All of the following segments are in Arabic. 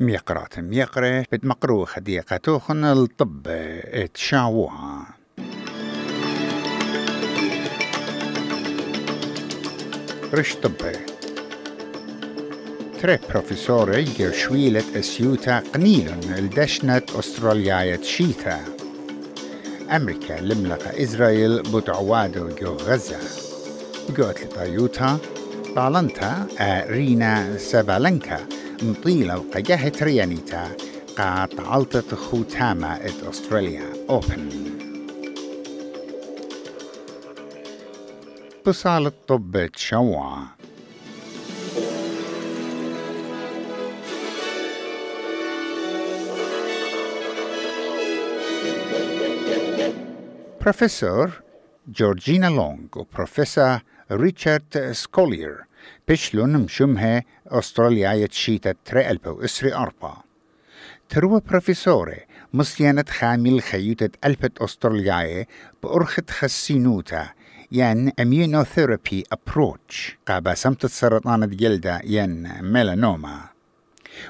ميقرات ميقرة بتمقرو خديقة توخن الطب اتشاوها رش طبي تري بروفيسوري شويلة أسيوتا قنيلن الدشنة أستراليا شيتا. أمريكا لملقى إسرائيل بتعوادو جو غزة. قوت لطيوتا طالنتا رينا سابالنكا. مطيلة وقجاه ريانيتا قات علطة خوتاما ات أستراليا أوبن بصال الطب تشوع. بروفيسور جورجينا لونغ وبروفيسور ريتشارد سكولير بشلون مشمها أستراليا يتشيتا تري ألبو إسري أربا. تروى بروفيسوري مصيانة خامل خيوتة ألبت أستراليا بأرخة خسينوتا ين immunotherapy approach قابا سمت سرطان الجلدة ين ميلانوما.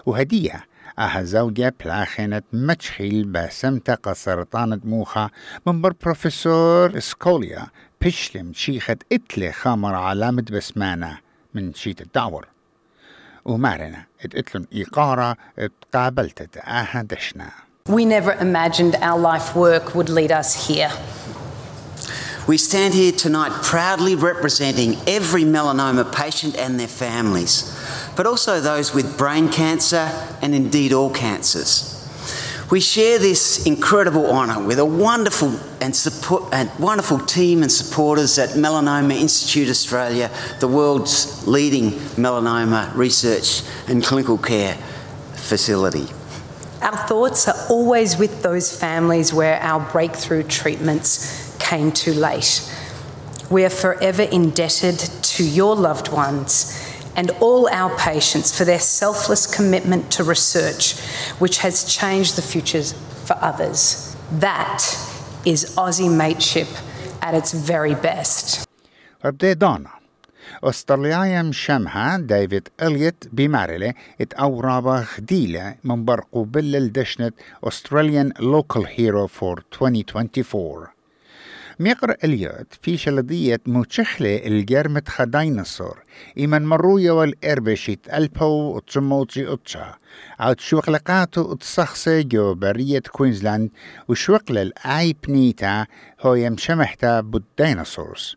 وهدية أها زوجة بلاخنة متشخيل بسمت سرطان موخة من بر بروفيسور سكوليا. بشلم شيخة إتلي خامر علامة بسمانة. من شيت الدعور ومارنا اتقتلن إيقارة اتقابلت آها دشنا We never imagined our life work would lead us here. We stand here tonight proudly representing every melanoma patient and their families, but also those with brain cancer and indeed all cancers. We share this incredible honour with a wonderful and, support, and wonderful team and supporters at Melanoma Institute Australia, the world's leading melanoma research and clinical care facility. Our thoughts are always with those families where our breakthrough treatments came too late. We are forever indebted to your loved ones and all our patients for their selfless commitment to research, which has changed the futures for others. That is Aussie mateship at its very best. وبدي دانا أستراليا مشمها ديفيد إليوت بمارلة ات أورابا خديلة من برقو بلل دشنت Australian Local Hero for 2024 ميقر إليوت في شلدية موتشخلة الجرمت خداينصور إيمن مروية والإربشيت ألبو وتسموتي أتشا عاد شوقلقاتو تصخصي جو برية كوينزلاند وشوقل الآي بنيتا هو يمشمحتا بالديناصورز.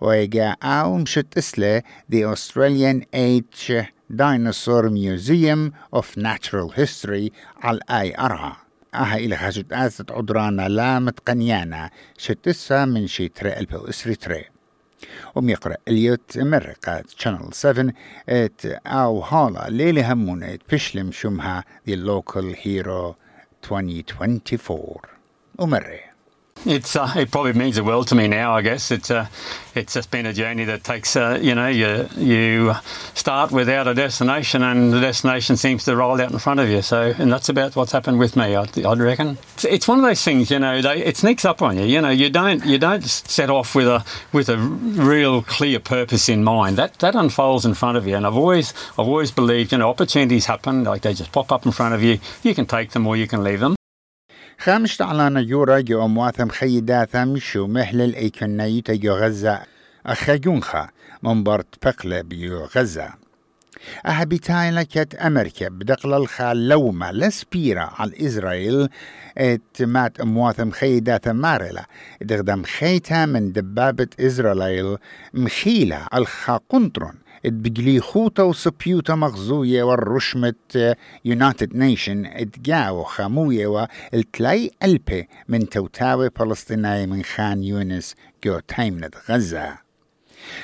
ويجا أو مشت إسلة The Australian Age Dinosaur Museum of Natural History على الآي أرها. أها إلى خاشت آسة عدرانا لامت قنيانا شتسا من شي تري ألبو إسري تري. وميقرأ إليوت مرقة channel 7 إت أو هالا ليلي همونة بشلم شمها The Local Hero 2024 ومري It's uh, it probably means the world to me now. I guess it's uh, it's just been a journey that takes uh, you know you you start without a destination and the destination seems to roll out in front of you. So and that's about what's happened with me. I'd, I'd reckon it's, it's, one of those things. You know, they, it sneaks up on you. You know, you don't you don't set off with a with a real clear purpose in mind. That that unfolds in front of you. And I've always I've always believed you know opportunities happen like they just pop up in front of you. You can take them or you can leave them. خامش تعلانا يورا جو أمواثم خيداثم شو مهلل أيكنايتا جو غزة أخيونخا من برت بقلة بيو غزة أها بتايلا كت أمريكا. بدقل الخال لوما لسبيرا على إسرائيل ات مات أمواثم خيداثم مارلا دغدم خيتا من دبابة إسرائيل مخيلة الخا قنطرون بقلي خوتا وسبيوتا مغزوية والرشمة يونايتد نيشن اتجاو خاموية والتلاي ألبي من توتاوي فلسطينية من خان يونس جو تايمنت غزة.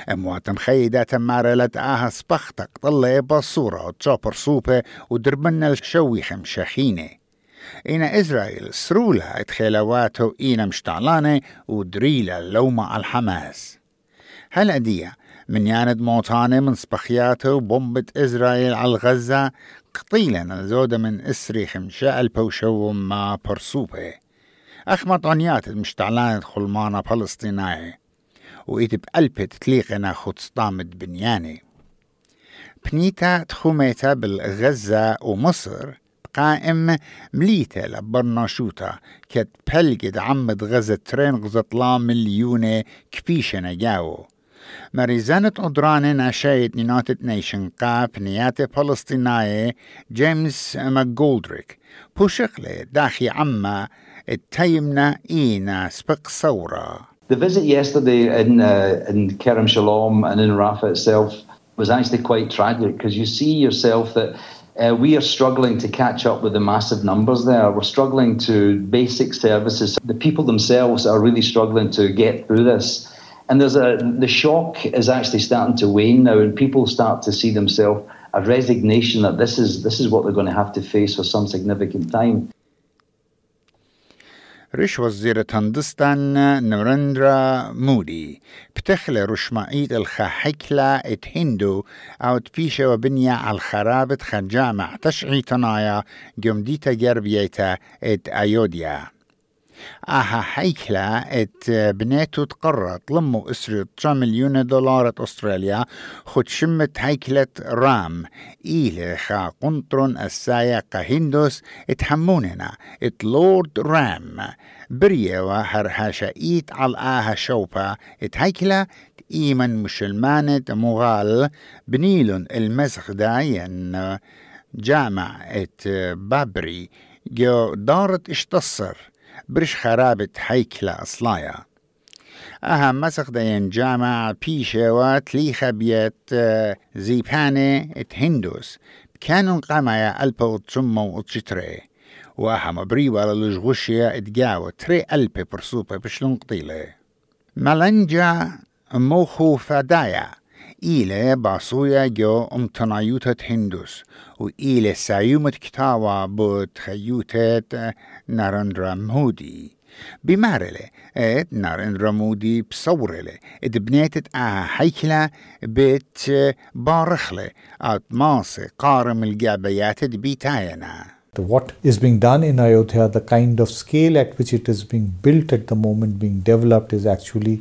امواتم خيدات مارلت آها سبختك طلع بصورة وتشوبر سوبة ودربنا الشوي خمشخينة إنا إسرائيل سرولا اتخيلواتو إينا مشتعلانة ودريلا لوما الحماس. هل أدية من ياند موتانة من سبخياته وبومبة إسرائيل على غزة قطيلا زودة من إسري خمشة البوشو ما برسوبة أخمط عنيات مشتعلانة خلمانة فلسطينية. وإيت بقلبة تليقنا خد بنياني. بنيتا تخوميتا بالغزة ومصر قائم مليته لبرناشوتا كت بلجد عمد غزة ترين غزطلا مليونة كبيشة جاو. مريزانة أدران نشايت يونايتد نيشن قاب نياتي فلسطينية جيمس ماكجولدريك. بوشقلي داخي عما التيمنا إينا سبق صورة. The visit yesterday in, uh, in Kerem Shalom and in Rafah itself was actually quite tragic because you see yourself that uh, we are struggling to catch up with the massive numbers there. We're struggling to basic services. The people themselves are really struggling to get through this. And there's a the shock is actually starting to wane now, and people start to see themselves a resignation that this is this is what they're going to have to face for some significant time. رش وزيرة هندستان نرندرا مودي. بتخلي رشمائيت الخحكلة ات هندو أو تبيشة وبنية على خجامع تشعي تنايا جمديتا جربيتا ات أيوديا. آها حيكلا إت بنيتو تقرط لمو اسري 9 مليون دولار أستراليا خد شمت هيكلة رام إيلي خا قنطرن السايا هندوس اتحموننا إت لورد رام. بريه وهر هاشايت على آها شوبا إت هيكلا إيمن مشلمانة مغال بنيلون المسخ داين إت بابري جو دارت إشتصر. برش خرابة هيكلة أصلايا أهم مسخ دين جامع بيشة وتليخة بيت زيبانة ات هندوس. كانوا قامايا ألبا وتسمو وتشتري وأهم بريوة للجغوشيا اتجاوة تري ألبي برسوبة بشلون قطيلة ملنجا موخو فدايا إيلة باصويا جو أمتنايوتة هندوس وإيلة سايومة كتاوة بوت خيوتة نارندرا مودي. بمارلة إت نارندرا مودي بصورلة إت بنيتت آها حيكلة بيت بارخلة آت ماسي قارم الجابيات بيتاينا. What is being done in Ayodhya, the kind of scale at which it is being built at the moment, being developed, is actually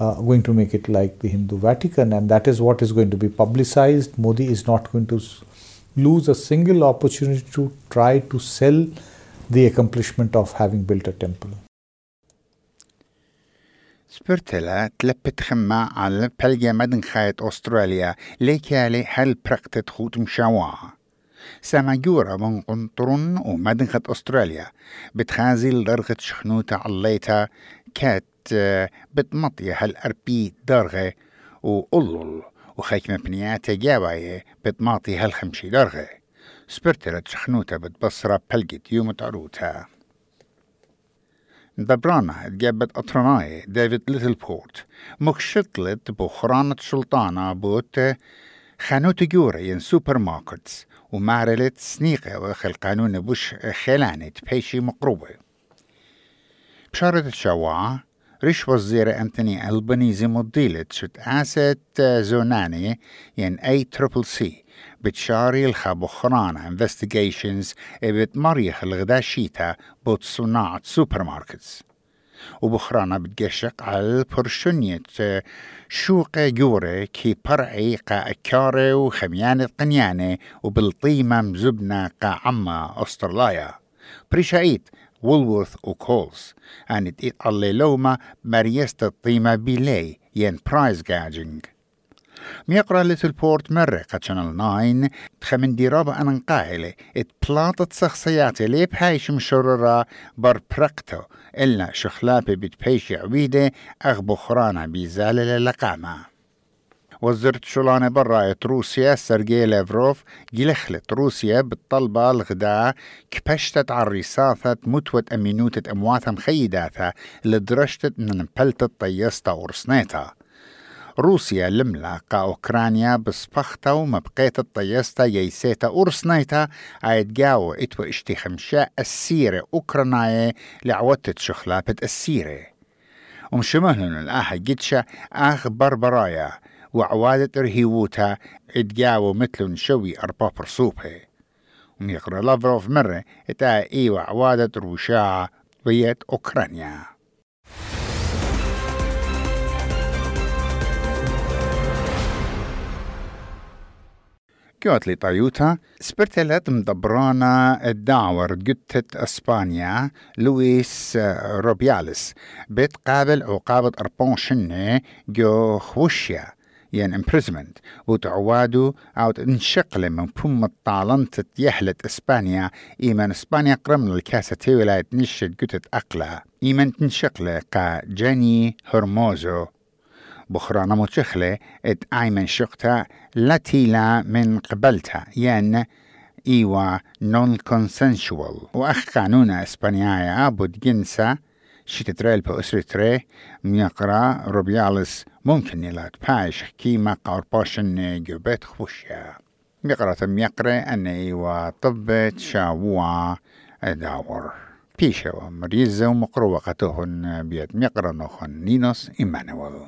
uh, going to make it like the Hindu Vatican, and that is what is going to be publicized. Modi is not going to lose a single opportunity to try to sell the accomplishment of having built a temple. Spurtela tleppet xemma għal pelja madnħajt Australia li kjali ħal praktet xut mxawa. Sama jura mun quntrun u Australia bitħazil darħet xħnuta għallajta kat بتمطي هالأربي درغة. وقلل وخيك مبنيات جاواية بتماطي هالخمشي درغة. سبرتلت شخنوتا بتبصرة بلجت يوم تعروتها دبرانا تجابت أطرناي ديفيد ليتل بورت مكشطلت بخرانة سلطانة بوت خانوت جوري ين سوبر ماركتس ومعرلت سنيقة وخل قانون بوش خلانة بيشي مقروبة. بشارة الشواعة ريش وزير أنتوني ألبانيزي مضيلت شت آسات زوناني ين أي تريبل سي بتشاري الخابخرانة انفستيجيشنز بتمريخ الغداشيتا بوت صناعة سوبر ماركتس وبخرانا بتقشق على البرشونية شوقة جورة كي برعي قا أكاري وخميانة قنيانة وبالطيمة مزبنة قا عما أسترلايا بريشايت وولورث وكولز أنت إت اللي لوما مريست الطيمة بيلي ين برايز جاجنج ميقرا ليتل بورت مرة قد شانل ناين تخمن ديرابة أنا نقاهلة ات بلاطة شخصياتي لي بهايش مشررة بر برقتو إلا شخلابة بتبيش عويدة أغ بخرانا بيزالة للقامة وزرت شولانة براية روسيا سرجي لافروف جلخلت روسيا بالطلبة الغداء كبشتت على الرصاثة متوة أمينوتة أمواتها مخيداتها لدرجتت من بلتت طيستا ورسنيتا. روسيا لملا قا أوكرانيا بسبختا ومبقيت الطيستا ييسيتا أرسنيتا عيد جاو إتو اشتي خمشاء السيرة أوكراناية لعوتت شخلابة السيرة. ومشمهن الآها جدشا آخ بربرايا. وعوادة رهيوتا اتجاو مثل نشوي أربا برسوبة. وميقرا لافروف مرة إتا إي وعوادة روشاعة بيت أوكرانيا. كيوتلي طيوتا سبرتلت مدبرانا الدعور قتت إسبانيا لويس روبياليس بيت قابل عقابة أربون شنة جو خوشيا. ين imprisonment. وتعوادو أو انشقل من بوم الطالنت يحلت إسبانيا. إيمان إسبانيا قرم الكاسة ولاية نشد قتت أقلا إيمان تنشقل قا جاني هرموزو. بخرانا متشخلة إت ايمن شقتا لاتيلا من قبلتها ين إيوا نون كونسنشوال وأخ قانون إسبانيايا بود جنسا شتتريل بأسرة تري ميقرا روبيالس ممكن يلات باش كيما قرباشن جوبت خوشيا. ميقرا ميقرا ان إيوا طبت شاوا داور بيشا ومريزة ومقروقتهن بيت. ميقرا نوخن نينوس إيمانويل.